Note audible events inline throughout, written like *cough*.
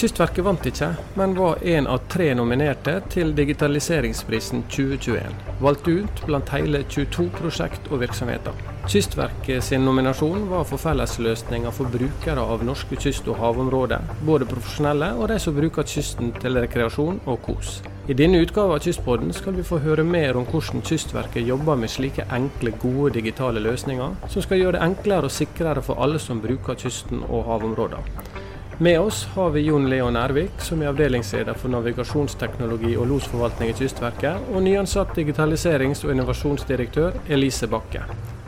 Kystverket vant ikke, men var en av tre nominerte til Digitaliseringsprisen 2021. Valgt ut blant hele 22 prosjekt og virksomheter. Kystverket sin nominasjon var for fellesløsninger for brukere av norske kyst- og havområder. Både profesjonelle og de som bruker kysten til rekreasjon og kos. I denne utgaven av Kystpodden skal vi få høre mer om hvordan Kystverket jobber med slike enkle, gode digitale løsninger, som skal gjøre det enklere og sikrere for alle som bruker kysten og havområdene. Med oss har vi Jon Leon Ervik, som er avdelingsleder for navigasjonsteknologi og losforvaltning i Kystverket, og nyansatt digitaliserings- og innovasjonsdirektør Elise Bakke.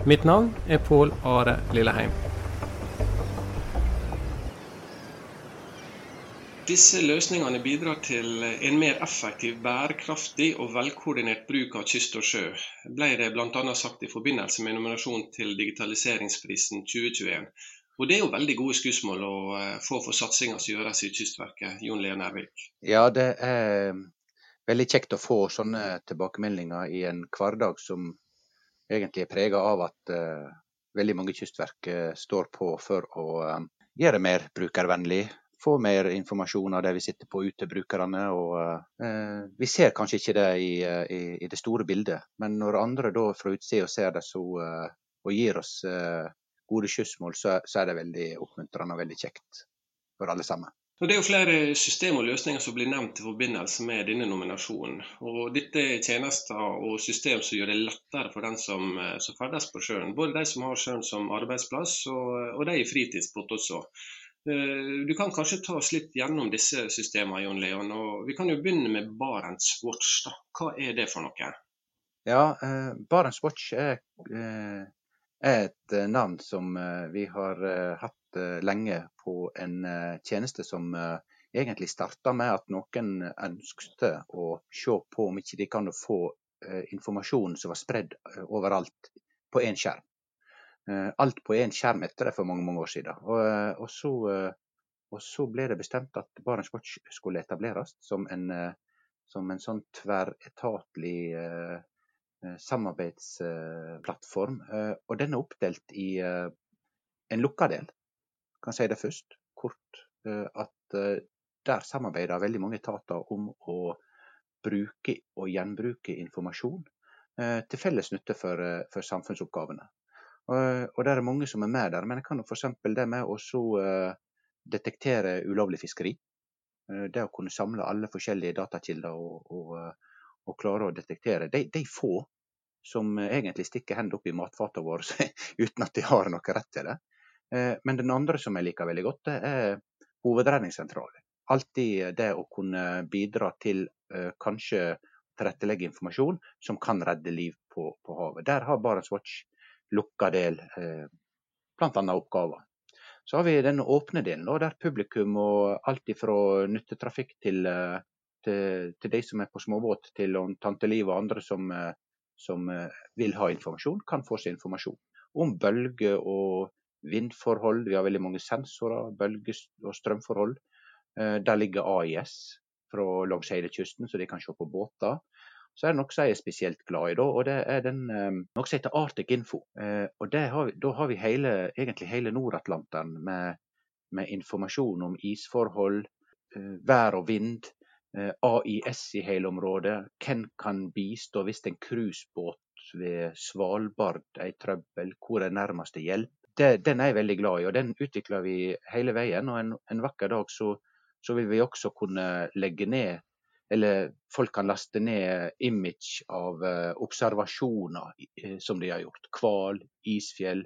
Mitt navn er Pål Are Lilleheim. Disse løsningene bidrar til en mer effektiv, bærekraftig og velkoordinert bruk av kyst og sjø, ble det bl.a. sagt i forbindelse med nominasjon til Digitaliseringsprisen 2021. Og Det er jo veldig gode skussmål å uh, få for satsinga som gjøres i Kystverket. Jon Lea Nærvik. Ja, det er veldig kjekt å få sånne tilbakemeldinger i en hverdag som egentlig er prega av at uh, veldig mange kystverk uh, står på for å gjøre det mer brukervennlig. Få mer informasjon av det vi sitter på ute, brukerne. og Vi ser kanskje ikke det i, i, i, det store bildet, men når andre da fra utsida ser det så, og gir oss gode skyssmål, så, så, er det veldig oppmuntrende og veldig kjekt for alle sammen. Og det er jo flere system og løsninger som blir nevnt i forbindelse med denne nominasjonen. Og Dette er tjenester og system som gjør det lettere for den som, eh, som ferdes på sjøen. Både de som har sjøen som arbeidsplass, og, og de i fritidsbåt også. Eh, du kan kanskje ta oss litt gjennom disse systemene, Jon Leon. og Vi kan jo begynne med Barents Watch. Da. Hva er det for noe? Ja, eh, Barents Watch er eh, er et eh, navn som eh, vi har eh, hatt lenge på en tjeneste som egentlig starta med at noen ønskte å se på om ikke de kan få informasjon som var spredd overalt på én skjerm. Alt på én skjerm etter det for mange mange år siden. Og, og, så, og så, ble det bestemt at BarentsWatch skulle etableres som en, som en sånn tverretatlig samarbeidsplattform. Eh, og den er oppdelt i eh, en lukka del. Kan si det først, kort. At der samarbeider veldig mange etater om å bruke og gjenbruke informasjon til felles nytte for, for samfunnsoppgavene. Og, og det er mange som er med der, men jeg kan f.eks. det med å detektere ulovlig fiskeri. Det å kunne samle alle forskjellige datakilder og, og, og klare å detektere. De, de få som egentlig stikker hendene opp i matfatet våre *laughs* uten at de har noe rett til det. Eh, men den andre som jeg liker veldig godt, det er hovedredningssentralen. Alltid det å kunne bidra til eh, kanskje tilrettelegge informasjon som kan redde liv på, på havet. Der har Barents Watch lukka del, eh, bl.a. oppgaver. Så har vi den åpne delen, der publikum og alt fra nyttetrafikk til, til, til, de som er på småbåt, til Tante Liv og andre som som eh, vil ha informasjon, kan få seg informasjon om bølge- og vindforhold. Vi har veldig mange sensorer, bølge- og strømforhold. Eh, der ligger AIS fra langs hele kysten, så de kan se på båter. Så er det noe jeg er spesielt glad i, da, og det er den, eh, noe som heter Arctic Info. og har vi, Da har vi hele, egentlig hele Nord-Atlanteren med, med, informasjon om isforhold, vær og vind, Eh, AIS i hele området. Hvem kan bistå hvis en cruisebåt ved Svalbard er i trøbbel? Hvor er nærmeste hjelp? Det, den er jeg veldig glad i, og den utvikler vi hele veien. Og en, en vakker dag så, så, vil vi også kunne legge ned eller folk kan laste ned image av uh, observasjoner uh, som de har gjort. Hval, isfjell,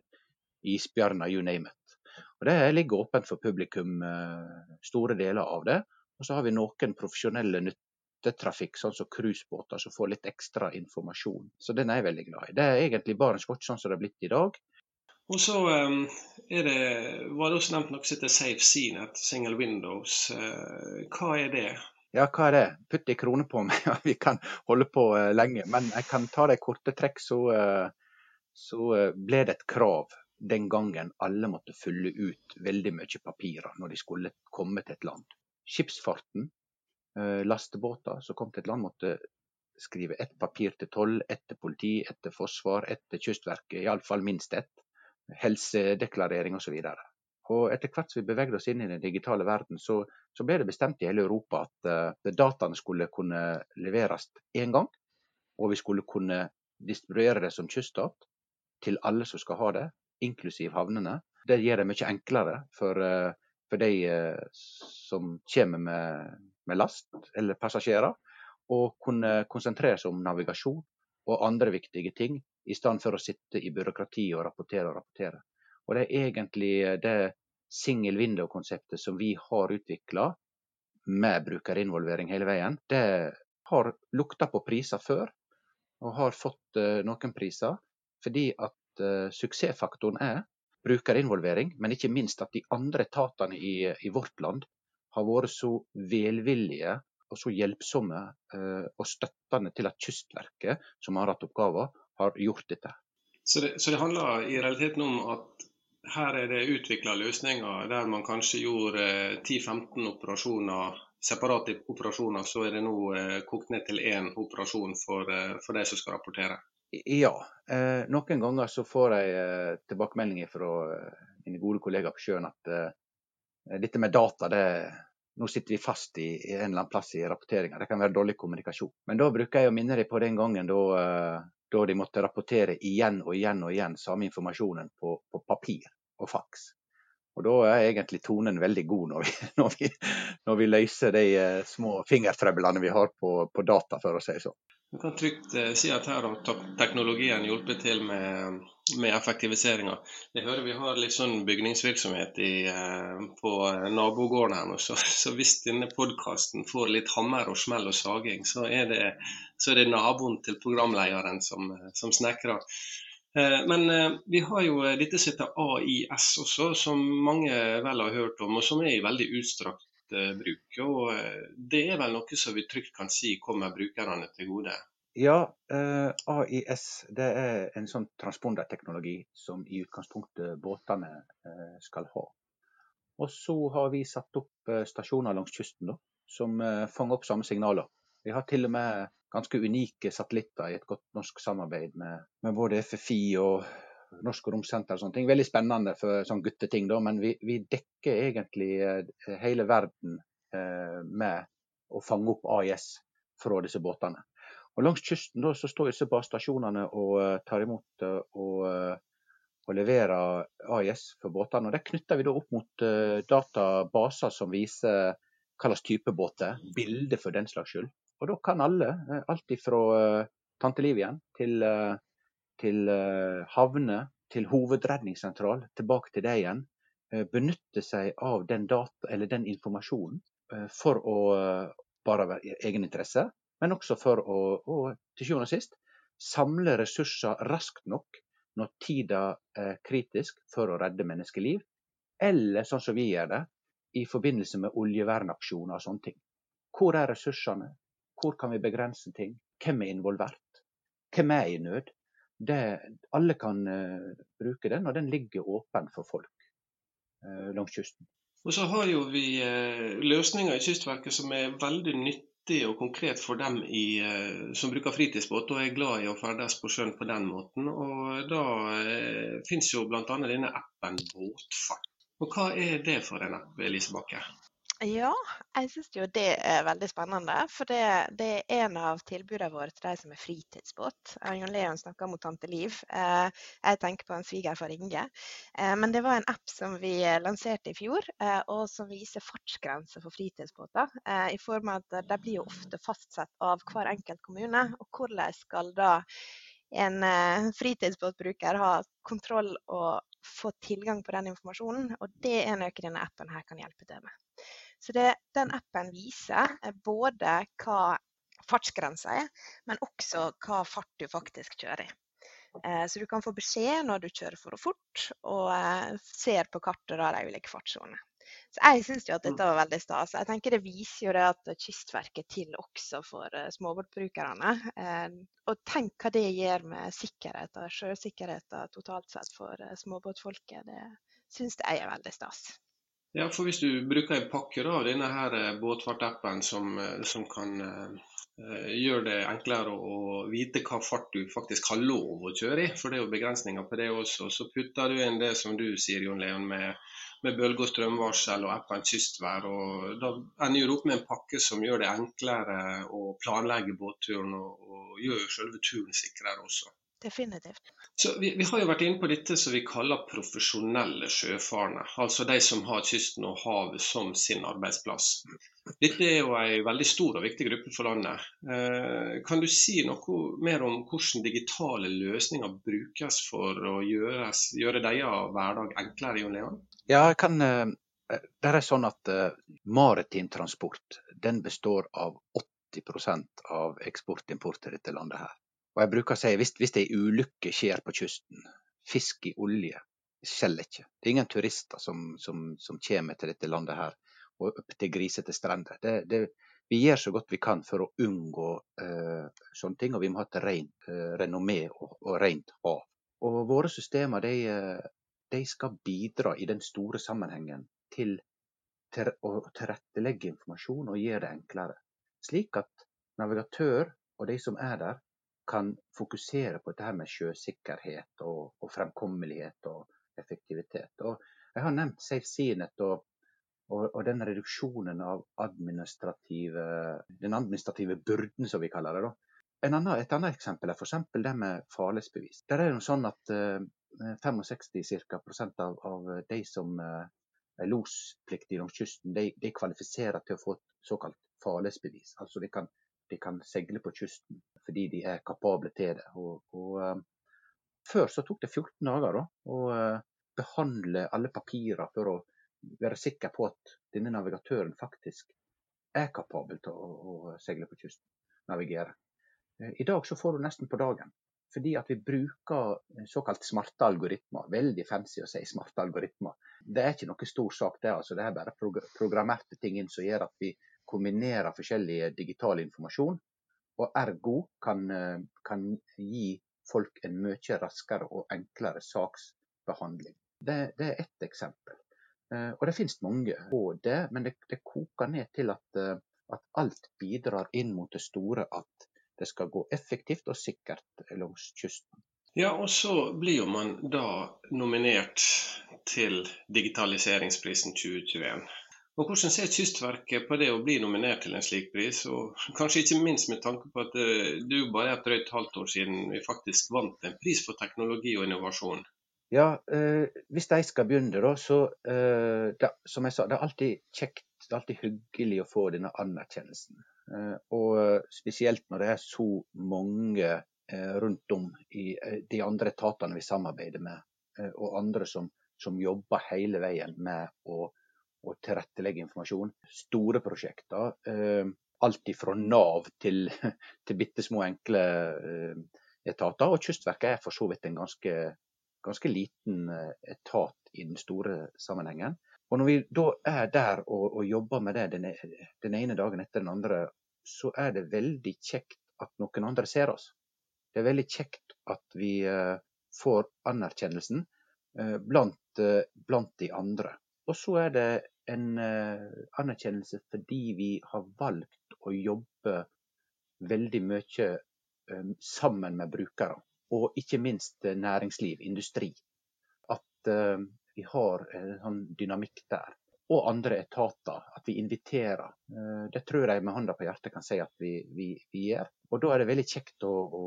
isbjørner, you name it. Og Det ligger åpent for publikum, store deler av det. Og så har vi noen profesjonelle nyttetrafikk, sånn som cruisebåter, som får litt ekstra informasjon. Så den er jeg veldig glad i. Det er egentlig Barents Watch sånn som det har blitt i dag. Og så um, er det, var det også nevnt noe som heter Safe Seanet, single windows. Uh, hva er det? Ja, hva er det? Putt ei krone på meg, *laughs* vi kan holde på uh, lenge. Men jeg kan ta det korte trekk, så, så ble det et krav den gangen alle måtte fylle ut veldig mye papirer når de skulle komme til et land skipsfarten, eh, lastebåter som kom til et land, måtte skrive ett papir til toll, ett til politi, ett til forsvar, ett til Kystverket, iallfall minst ett. Helsedeklarering osv. Og etter hvert som vi bevegde oss inn i den digitale verden, så, så ble det bestemt i hele Europa at uh, dataene skulle kunne leveres én gang. Og vi skulle kunne distribuere det som kyststat til alle som skal ha det, inklusiv havnene. Det gjør det mye enklere for, uh, for de uh, som kommer med, med last eller passasjerer, og kunne konsentrere seg om navigasjon og andre viktige ting, i stedet for å sitte i byråkrati og rapportere og rapportere. Og det er egentlig eh, det single window-konseptet som vi har utvikla med brukerinvolvering hele veien. Det har lukta på priser før, og har fått uh, noen priser. Fordi at suksessfaktoren er brukerinvolvering, men ikke minst at de andre etatene i, i vårt land har vært så velvillige og så hjelpsomme eh, og støttende til at Kystverket, som har hatt oppgaver, har gjort dette. Så det, så det handler i realiteten om at her er det utvikla løsninger der man kanskje gjorde 10-15 eh, operasjoner, separate operasjoner, så er det nå eh, kokt ned til én operasjon for, eh, for de som skal rapportere? Ja. Eh, noen ganger så får jeg eh, tilbakemeldinger fra mine gode kollegaer på sjøen at eh, dette med data, det, nå sitter vi fast i, en eller annen plass i rapporteringa. Det kan være dårlig kommunikasjon. Men da bruker jeg å minne dem på den gangen da, da de måtte rapportere igjen og igjen og igjen samme informasjonen på, på papir og faks. Og Da er egentlig tonen veldig god når vi, *laughs* når vi, når vi løser de eh, små fingertrøblene vi har på, på, data, for å si sånn. Du kan trygt eh, si at her har teknologien hjulpet til med, med effektiviseringa. Jeg hører vi har litt sånn bygningsvirksomhet i, eh, på nabogården her nå, så, så, hvis denne podkasten får litt hammer og smell og saging, så er det, så er det naboen til programlederen som, som snekrer. Eh, men eh, vi har jo eh, dette som heter AIS også, som mange vel har hørt om, og som er i veldig utstrakt bruk. Og det er vel noe som vi trygt kan si kommer brukerne til gode? Ja, AIS det er en sånn transponderteknologi som i utgangspunktet båtene skal ha. Og så har vi satt opp stasjoner langs kysten da, som fanger opp samme signaler. Vi har til og med ganske unike satellitter i et godt norsk samarbeid med, med både FFI og Norsk Romsenter og sånne ting. Veldig spennende for sånn gutteting, da, men vi, vi dekker egentlig eh, hele verden eh, med å fange opp AIS fra disse båtene. Og Langs kysten da, så står disse basestasjonene og uh, tar imot uh, og, uh, og, leverer AIS for båtene. Og Det knytter vi da opp mot databaser som viser hva slags type båter, bilder for den slags skyld. Og da kan alle, eh, alt fra eh, Tante Liv igjen til, eh, til havne, til hovedredningssentral, tilbake til det igjen, benytte seg av den, data, eller den informasjonen for å bare være egeninteresse, men også for å, og til sjuende og sist, samle ressurser raskt nok når tida er kritisk for å redde menneskeliv, eller sånn som vi gjør det, i forbindelse med oljevernaksjoner og sånne ting. Hvor er ressursene? Hvor kan vi begrense ting? Hvem er involvert? Hvem er i nød? Det, alle kan uh, bruke den, og den ligger åpen for folk uh, langs kysten. Og så har jo vi uh, løsninger i Kystverket som er veldig nyttig og konkret for dem i, som bruker fritidsbåt og er glad i å ferdes på sjøen på den måten. Og Da eh, finnes jo bl.a. denne appen Båtfart. Og Hva er det for en app, Elise Bakke? Ja, jeg syns jo det er veldig spennende. For det, det er en av tilbudene våre til de som er fritidsbåt. Jon Leon snakker mot tante Liv. Eh, jeg tenker på en svigerfar Inge. Eh, men det var en app som vi lanserte i fjor, eh, og som viser fartsgrenser for fritidsbåter. I form av at det blir jo ofte fastsatt av hver enkelt kommune. Og hvordan skal da en fritidsbåtbruker ha kontroll og få tilgang på den informasjonen? Og det er noe denne appen her kan hjelpe til med. Så det, den appen viser eh, både hva fartsgrensa er, men også hva fart du faktisk kjører i. Eh, så du kan få beskjed når du kjører for fort, og eh, ser på kartet da de ulike fartssonene. Så jeg syns at dette var veldig stas. Jeg tenker Det viser jo det at Kystverket er til også for småbåtbrukerne. Og tenk hva det gjør med sikkerheten, sjøsikkerheten totalt sett for småbåtfolket. Det syns jeg er veldig stas. Ja, for Hvis du bruker en pakke av denne eh, båtfartappen som, eh, som kan uh, gjøre det enklere å vite hva fart du faktisk har lov å kjøre i, for det er jo begrensninger på det også, så putter du inn det som du sier, Jon Leon, med med bølge- og strømvarsel og appen Kystvær. og Da ender du opp med en pakke som gjør det enklere å planlegge båtturen, og, og gjør selve turen sikrere også. Definitivt. Så vi, vi, har jo vært inne på dette som vi kaller profesjonelle sjøfarende. Altså de som har kysten og havet som sin arbeidsplass. Dette er jo en veldig stor og viktig gruppe for landet. Eh, kan du si noe mer om hvordan digitale løsninger brukes for å gjøres, gjøre deres hverdag enklere, Jon Leon? Ja, jeg kan... Eh, det er sånn at uh, Maritim transport den består av 80% av eksport-import i dette landet. her. Og jeg bruker å si hvis, hvis ei ulykke skjer på kysten, fisk i olje, skjeller ikke. Det er ingen turister som, som, som, kommer til dette landet her og opp til grisete strender. Det, det, vi gjør så godt vi kan for å unngå uh, sånne ting, og vi må ha et rent uh, renommé og, og rent hav. Og våre systemer de, uh, de, skal bidra i den store sammenhengen til, til å tilrettelegge informasjon og gjøre det enklere. Slik at navigatør og de som er der, kan fokusere på dette med sjøsikkerhet og, og fremkommelighet og effektivitet. Og jeg har nevnt Safe Seanet og, og, og, den reduksjonen av administrative, den administrative byrden, som vi kaller det. da. Annen, et annet eksempel er f.eks. det med farledsbevis. Der er det sånn at uh, 65 cirka, prosent av, av, de som uh, er lospliktige langs kysten, de, de, kvalifiserer til å få et såkalt farledsbevis. Altså de kan de kan seile på kysten fordi de er kapable til det. Og, og, uh, før så tok det 14 dager da, å uh, behandle alle papirer for å være sikker på at denne navigatøren faktisk er kapabel til å, å seile på kysten. navigere. Uh, I dag så får du nesten på dagen. Fordi at vi bruker såkalt smarte algoritmer. Veldig fancy å si smarte algoritmer. Det er ikke noe stor sak, det. altså. Det er bare programmerte ting som gjør at vi kombinerer forskjellige digital informasjon, og ergo kan, eh, kan gi folk en mye raskere og enklere saksbehandling. Det, det er ett eksempel. Eh, og det finnes mange på det, men det, det koker ned til at, eh, at, alt bidrar inn mot det store at det skal gå effektivt og sikkert langs kysten. Ja, og så blir jo man da nominert til digitaliseringsprisen 2021. Og Hvordan ser Kystverket på det å bli nominert til en slik pris, og kanskje ikke minst med tanke på at du bare er et drøyt halvt år siden vi faktisk vant en pris for teknologi og innovasjon? Ja, eh, Hvis jeg skal begynne, da, så eh, det, som jeg sa, det er alltid kjekt, det er alltid hyggelig å få denne anerkjennelsen. Eh, og eh, spesielt når det er så mange eh, rundt om i de andre etatene vi samarbeider med, og andre som, som jobber hele veien med å og tilrettelegge informasjon. Store prosjekter. Eh, alt fra Nav til, *laughs* til bitte små, enkle eh, etater. Og Kystverket er for så vidt en ganske, ganske liten eh, etat i den store sammenhengen. Og Når vi da er der og, og jobber med det den, den, ene dagen etter den andre, så er det veldig kjekt at noen andre ser oss. Det er veldig kjekt at vi får anerkjennelsen blant, blant, de andre. Og så er det en eh, anerkjennelse fordi vi har valgt å jobbe veldig mye eh, sammen med brukere. Og ikke minst eh, næringsliv, industri. At vi har en sånn dynamikk der. Og andre etater. At vi inviterer. Det tror jeg med hånda på hjertet kan si at vi, vi, vi gjør. Og da er det veldig kjekt å, å,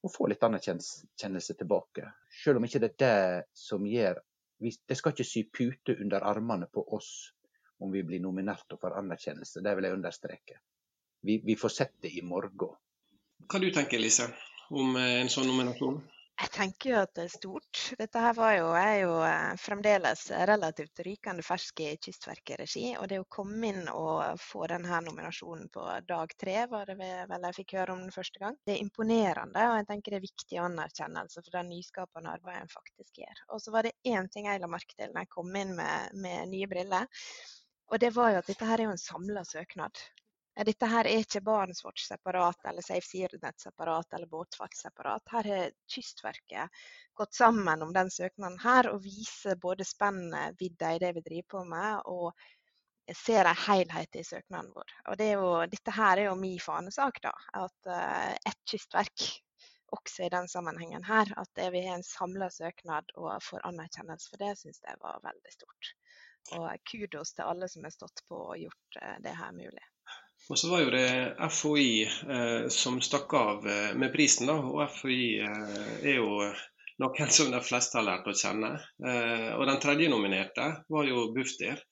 å få litt anerkjennelse tilbake. Selv om ikke det er det som gjør det skal ikke sy pute under armene på oss om vi blir nominert og får anerkjennelse. Det vil jeg understreke. Vi, vi får sett det i morgen. Hva du tenker Lise, om eh, en sånn nominasjon? Jeg tenker jo at det er stort. Dette her var jo, er jo eh, fremdeles relativt rykende fersk i Kystverket-regi. Og det å komme inn og få denne nominasjonen på dag tre, var det vel jeg fikk høre om den første gang. Det er imponerende, og jeg tenker det er viktig anerkjennelse for det nyskapende arbeidet en faktisk gjør. Og så var det én ting jeg la merke til når jeg kom inn med, med nye briller. Og det var jo at dette her er jo en samla søknad. Dette her er ikke Barentswatch separat eller Safe SafeSeaNet separat eller Båtvakt separat. Her har Kystverket gått sammen om den søknaden her og viser både spennet, vidda i det vi driver på med, og ser en helhet i søknaden vår. Og det jo, dette her er jo min fanesak, da. At uh, ett kystverk også i den sammenhengen her. At vi har en samla søknad og får anerkjennelse for det, syns jeg var veldig stort. Og kudos til alle som har stått på og gjort eh, det her mulig. Og så var jo det FHI eh, som stakk av eh, med prisen, da. Og FHI eh, er jo noen som de fleste har lært å kjenne. Eh, og den tredje nominerte var jo Bufdir.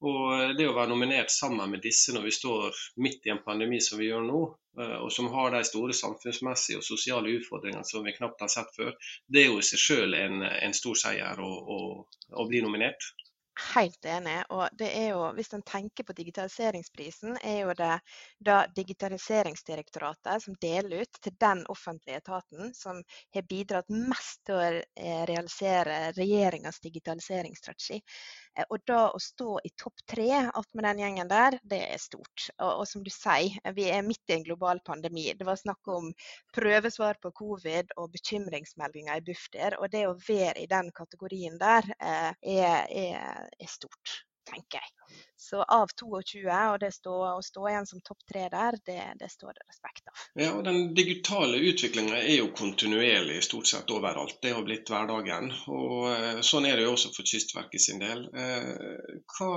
Og det å være nominert sammen med disse når vi står midt i en pandemi som vi gjør nå, eh, og som har de store samfunnsmessige og sosiale utfordringene som vi knapt har sett før, det er jo i seg selv en, en stor seier å, å, å bli nominert. Helt enig. og det er jo, Hvis en tenker på digitaliseringsprisen, er jo det da Digitaliseringsdirektoratet som deler ut til den offentlige etaten som har bidratt mest til å eh, realisere regjeringas digitaliseringsstrategi. Eh, og da å stå i topp tre med den gjengen der, det er stort. Og, og, som du sier, vi er midt i en global pandemi. Det var snakk om prøvesvar på covid og bekymringsmeldinger i Bufdir. Og det å være i den kategorien der eh, er, er, er stort tenker jeg. Så av 22, og det stå, å stå igjen som topp tre der, det, det, står det respekt av. Ja, og Den digitale utviklinga er jo kontinuerlig stort sett overalt. Det har blitt hverdagen. og eh, Sånn er det jo også for Kystverket sin del. Eh, hva,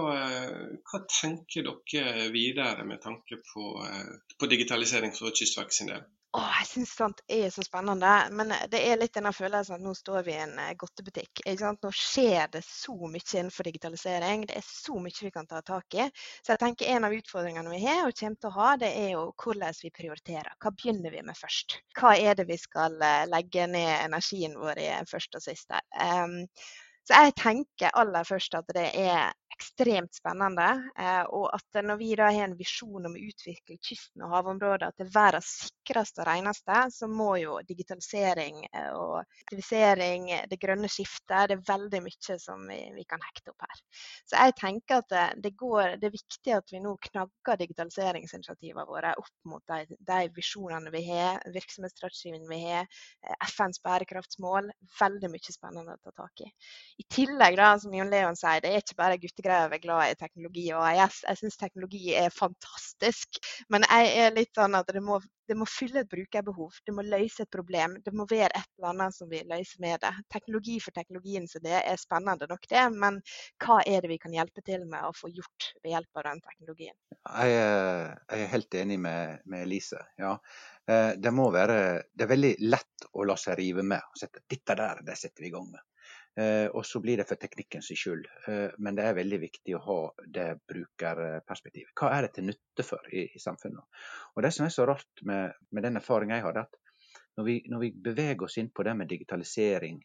hva tenker dere videre med tanke på, eh, på digitalisering for Kystverket sin del? Åh, jeg syns sånt er så spennende. Men det er litt denne følelsen at nå står vi i en eh, godtebutikk. Nå skjer det så mye innenfor digitalisering. Det er så mye vi kan ta tak i. Så jeg tenker en av utfordringene vi har og kommer til å ha, det er jo hvordan vi prioriterer. Hva begynner vi med først? Hva er det vi skal eh, legge ned energien vår i først og sist der? Um, så jeg tenker aller først at det er ekstremt spennende. Eh, og at når vi da har en visjon om å utvikle kysten og havområder til verdens sikreste og reneste, så må jo digitalisering eh, og aktivisering, det grønne skiftet, det er veldig mye som vi, vi kan hekte opp her. Så jeg tenker at det, det, går, det er viktig at vi nå knagger digitaliseringsinitiativene våre opp mot de, de visjonene vi har, virksomhetsstrategien vi har, eh, FNs bærekraftsmål. Veldig mye spennende å ta tak i. I tillegg, da, som Jon Leon sier, det er ikke bare gutter greier å være glad i teknologi og AIS. Jeg syns teknologi er fantastisk. Men jeg er litt sånn at det må, det må, fylle et brukerbehov. Det må løse et problem. Det må være et eller annet som vi løser med det. Teknologi for teknologien så det er spennende nok, det. Men hva er det vi kan hjelpe til med å få gjort ved hjelp av den teknologien? Jeg, jeg er helt enig med, med Elise. Ja. Eh, det, må være, det er veldig lett å la seg rive med. og sette, Dette der, det setter vi i gang med. Eh, og så blir det for teknikkens skyld. Eh, men det er veldig viktig å ha det brukerperspektivet. Hva er det til nytte for i, i samfunnet? Og Det som er så rart med, med den erfaringen jeg hadde, at når vi, når vi, beveger oss inn på det med digitalisering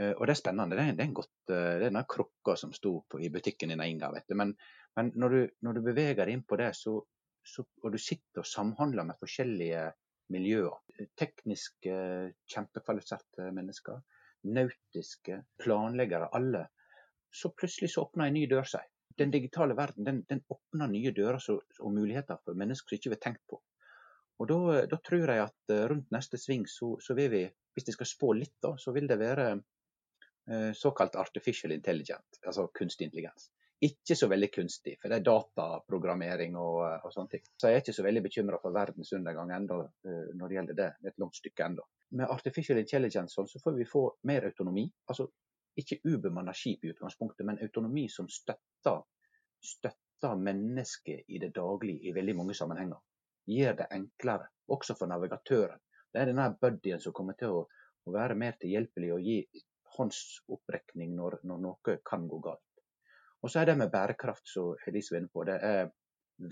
eh, Og det er spennende. Det er, det er en godt, det er krukka som sto på, i butikken din en gang. vet du. Men, men når, du, når, du, beveger deg inn på det, så, så, og du sitter og samhandler med forskjellige miljøer, teknisk kjempekvalifiserte mennesker, nautiske planleggere, alle. Så plutselig så åpner en ny dør seg. Den digitale verden den, den åpner nye dører og muligheter for mennesker som ikke vi har tenkt på. Og da, da, tror jeg at eh, rundt neste sving så, så, vil vi, hvis jeg skal spå litt, da, så vil det være eh, såkalt artificial intelligence, altså kunstig intelligens. Ikke så veldig kunstig, for det er dataprogrammering og, og sånne ting. Så jeg er ikke så veldig bekymra for verdens undergang enda, eh, når det gjelder det. Et langt stykke ennå med artificial intelligence sånn, så får vi få mer autonomi. Altså ikke ubemanna skip i utgangspunktet, men autonomi som støtter, støtter mennesket i det daglige i veldig mange sammenhenger. Gjør det enklere, også for navigatøren. Det er denne buddyen som kommer til å, å være mer tilhjelpelig og gi håndsopprekning når, når, noe kan gå galt. Og så er det med bærekraft, som Elise var inne på, det er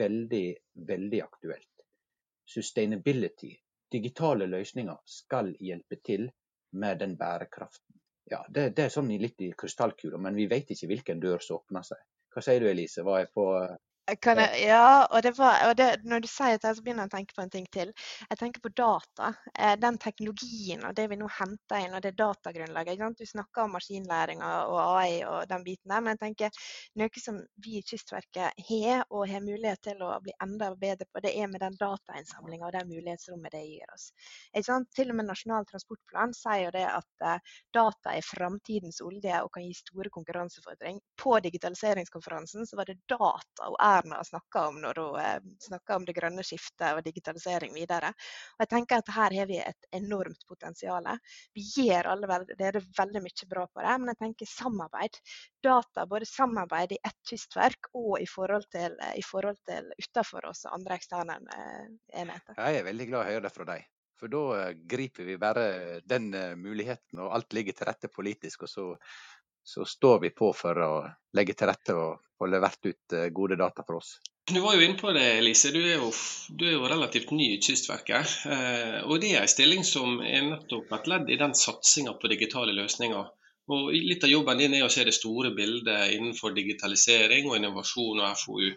veldig, veldig aktuelt. Sustainability digitale løsninger skal hjelpe til med den bærekraften. Ja, det, det er sånn litt i krystallkula, men vi vet ikke hvilken dør som åpner seg. Hva sier du Elise? Var jeg på jeg, ja, og, det var, og det, når du sier det, så begynner jeg å tenke på en ting til. Jeg tenker på data. Eh, den teknologien og det vi nå henter inn, og det datagrunnlaget. Du snakker om maskinlæring og AI og den biten der, men jeg tenker noe som vi i Kystverket har og har mulighet til å bli enda bedre på, det er med den datainnsamlinga og det mulighetsrommet det gir oss. Til og med Nasjonal transportplan sier jo det at uh, data er framtidens olje og kan gi store konkurransefordring. På digitaliseringskonferansen så var det data og Erna snakker om når hun eh, snakker om det grønne skiftet og digitalisering videre. Og jeg tenker at Her har vi et enormt potensial. Vi gjør allerede er veldig mye bra på det, men jeg tenker samarbeid. Data, både samarbeid i ett kystverk og i forhold til, i forhold til utenfor oss og andre eksterne eh, enheter. Jeg er veldig glad å høre det fra deg. For da eh, griper vi bare den eh, muligheten, og alt ligger til rette politisk. Og så, så står vi på for å legge til rette og få levert ut eh, gode data for oss. Du var jo inne på det, Elise. Du er jo, du er jo relativt ny i Kystverket. og det er en stilling som er nettopp et ledd i den satsinga på digitale løsninger. Og Litt av jobben din er å se det store bildet innenfor digitalisering og innovasjon og FoU.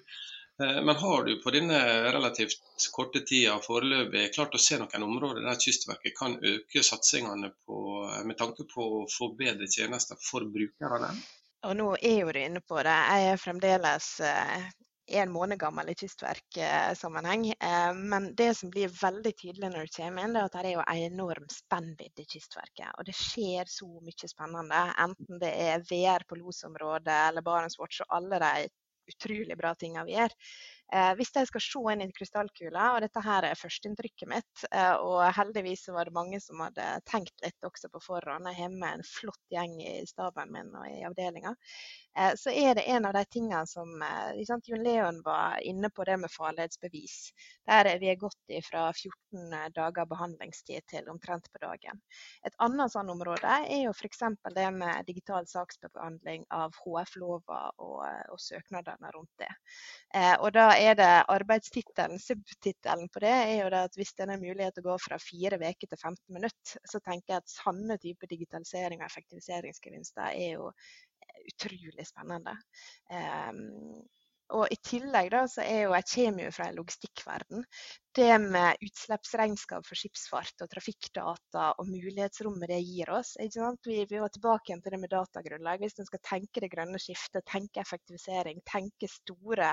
Eh, men har du på denne relativt korte tida foreløpig klart å se noen områder der Kystverket kan øke satsingene på, med tanke på å få bedre tjenester for brukerne? Og nå er jo du inne på det. Jeg er fremdeles eh, en måned gammel i kystverksammenheng. Eh, men det som blir veldig tydelig når du kommer inn, er at det er jo enorm spennvidde i Kystverket. Og det skjer så mye spennende. Enten det er VR på losområdet eller Barentswatch og alle de utrolig bra tingene vi gjør. Eh, hvis jeg skal se inn i krystallkula, og dette her er førsteinntrykket mitt, eh, og heldigvis var det mange som hadde tenkt litt også på forhånd, jeg har med en flott gjeng i staben min og i avdelinga, så er det en av de tingene som sant, Jon Leon var inne på det med farledsbevis. Der er vi gått fra 14 dager behandlingstid til omtrent på dagen. Et annet sånn område er jo f.eks. det med digital saksbehandling av HF-lover og, og søknadene rundt det. Og da er det arbeidstittelen, subtittelen på det, er jo det at hvis det er mulighet til å gå fra fire uker til 15 minutter, så tenker jeg at sanne type digitalisering og effektiviseringsgevinster er jo utrolig spennende. Um, og I tillegg da, så er jo, jeg kommer jo fra en logistikkverden. Det med utslippsregnskap for skipsfart og trafikkdata og mulighetsrommet det gir oss. Vi, vi, var tilbake igjen til det med datagrunnlag. Hvis en skal tenke det grønne skiftet, tenke effektivisering, tenke store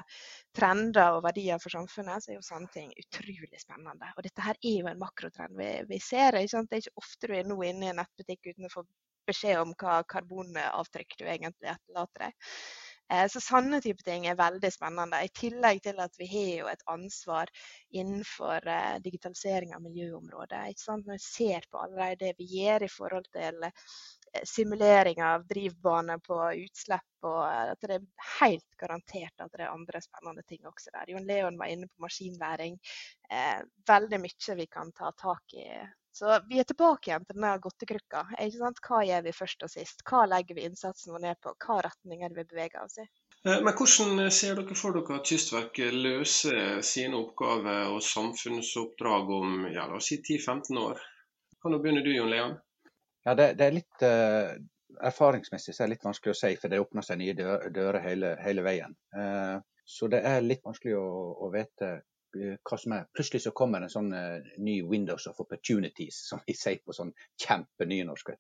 trender og verdier for samfunnet, så er jo sånne ting utrolig spennende. Og dette her er jo en makrotrend vi, vi ser. Det er ikke ofte du er nå inne i en nettbutikk uten å få beskjed om hva karbonavtrykk du egentlig etterlater deg. Eh, så sånne type ting er veldig spennende. I tillegg til at vi har jo et ansvar innenfor eh, digitalisering av miljøområdet. Når vi ser på allerede det vi gjør i forhold til eh, simulering av drivbane på utslipp, og at det er helt garantert at det er andre spennende ting også der. Jon Leon var inne på maskinlæring. veldig mye vi kan ta tak i så vi er tilbake igjen til denne godtekrukka. Hva gjør vi først og sist? Hva legger vi innsatsen vår ned på? Hva retning er vi beveger oss i? Eh, men Hvordan ser dere for dere at Kystverket løser sine oppgaver og samfunnsoppdrag om ja, la oss si 10-15 år? Kan du begynne du, Jon Leon? Ja, det, det er litt uh, Erfaringsmessig så er det litt vanskelig å si, for det åpner seg nye dører hele, hele veien. Uh, så det er litt vanskelig å, å vite Eh, hva som er. Plutselig så kommer en sånn uh, ny Windows of Opportunities, *laughs* som vi sier på sånn kjempenynorsk.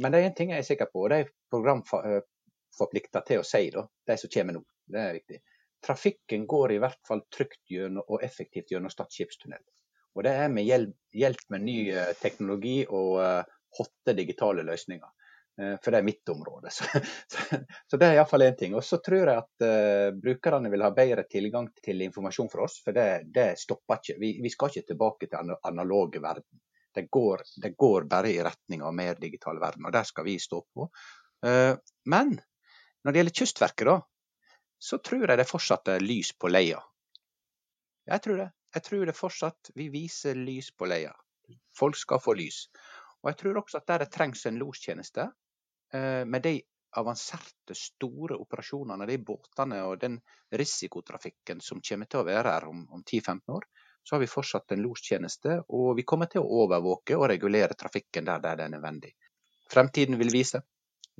Men det er en ting jeg er sikker på, og det er programforplikta til å si, da, de som kommer nå. Det er viktig. Trafikken går i hvert fall trygt gjennom, og effektivt gjennom Stad skipstunnel. Og det er med hjelp, hjelp med ny teknologi og hotte digitale løsninger. Eh, for det er mitt område. *laughs* Så, så, så det er iallfall én ting. Og så tror jeg at uh, brukerne vil ha bedre tilgang til informasjon fra oss, for det, det stopper ikke. Vi, vi, skal ikke tilbake til analoge verden. Det går, det går, bare i retning av mer digital verden, og der skal vi stå på. Uh, men når det gjelder Kystverket, da, så tror jeg det fortsatt er lys på leia. Jeg tror det. Jeg tror det fortsatt vi viser lys på leia. Folk skal få lys. Og jeg tror også at der det trengs en lostjeneste, Eh, med de avanserte, store operasjonene, de båtene og den risikotrafikken som kommer til å være her om, om 10-15 år, så har vi fortsatt en lostjeneste, og vi kommer til å overvåke og regulere trafikken der, der det er nødvendig. Fremtiden vil vise.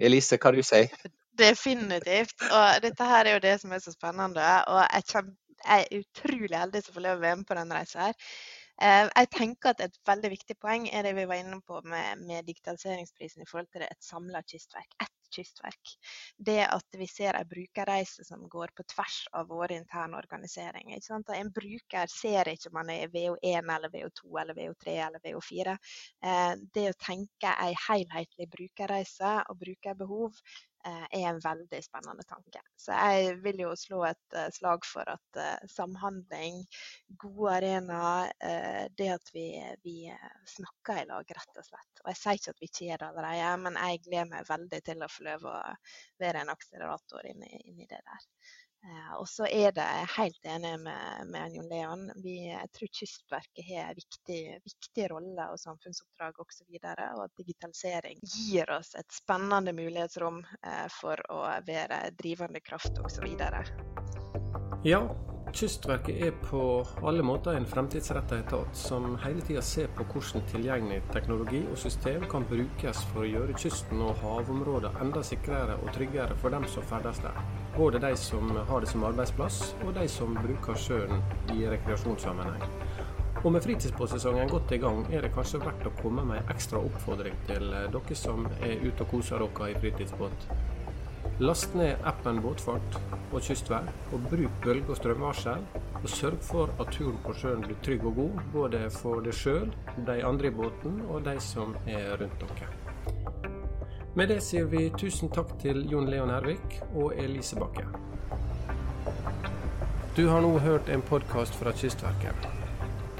Elise, hva du sier *laughs* Definitivt. Og dette her er jo det som er så spennende. Og jeg, er utrolig heldig som får lov å være med på denne reisen her. Eh, jeg tenker at Et veldig viktig poeng er det vi var inne på med, med digitaliseringsprisen i forhold til et samla kystverk. Ett kystverk. Det at vi ser en brukerreise som går på tvers av våre interne organiseringer. En bruker ser ikke om man er VO1 eller VO2 eller VO3 eller VO4. Eh, det å tenke en helhetlig brukerreise og brukerbehov er en veldig spennende tanke. Så jeg vil jo slå et slag for at samhandling, gode arenaer, det at vi, vi, snakker i lag, rett og slett. Og jeg sier ikke at vi ikke gjør det allerede, men jeg gleder meg veldig til å få lov å være en akselerator inni, inni det der. Eh, og så er det helt enig med, med Jon Leon. Vi, jeg tror Kystverket har en viktig, viktig rolle og samfunnsoppdrag osv. Og, og at digitalisering gir oss et spennende mulighetsrom eh, for å være drivende kraft osv. Ja, Kystverket er på alle måter en fremtidsrettet etat som hele tida ser på hvordan tilgjengelig teknologi og system kan brukes for å gjøre kysten og havområdene enda sikrere og tryggere for dem som ferdes der. Både de som har det som arbeidsplass, og de som bruker sjøen i rekreasjonssammenheng. Og med fritidsbåtsesongen godt i gang, er det kanskje verdt å komme med en ekstra oppfordring til dere som er ute og koser dere i fritidsbåt. Last ned appen Båtfart og kystvær, og bruk bølge- og strømvarsel. Og sørg for at turen på sjøen blir trygg og god, både for deg sjøl, de andre i båten og de som er rundt dere. Med det sier vi tusen takk til Jon Leon Hervik og Elise Bakke. Du har nå hørt en podkast fra Kystverket.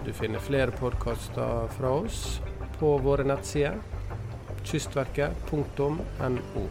Du finner flere podkaster fra oss på våre nettsider kystverket.no.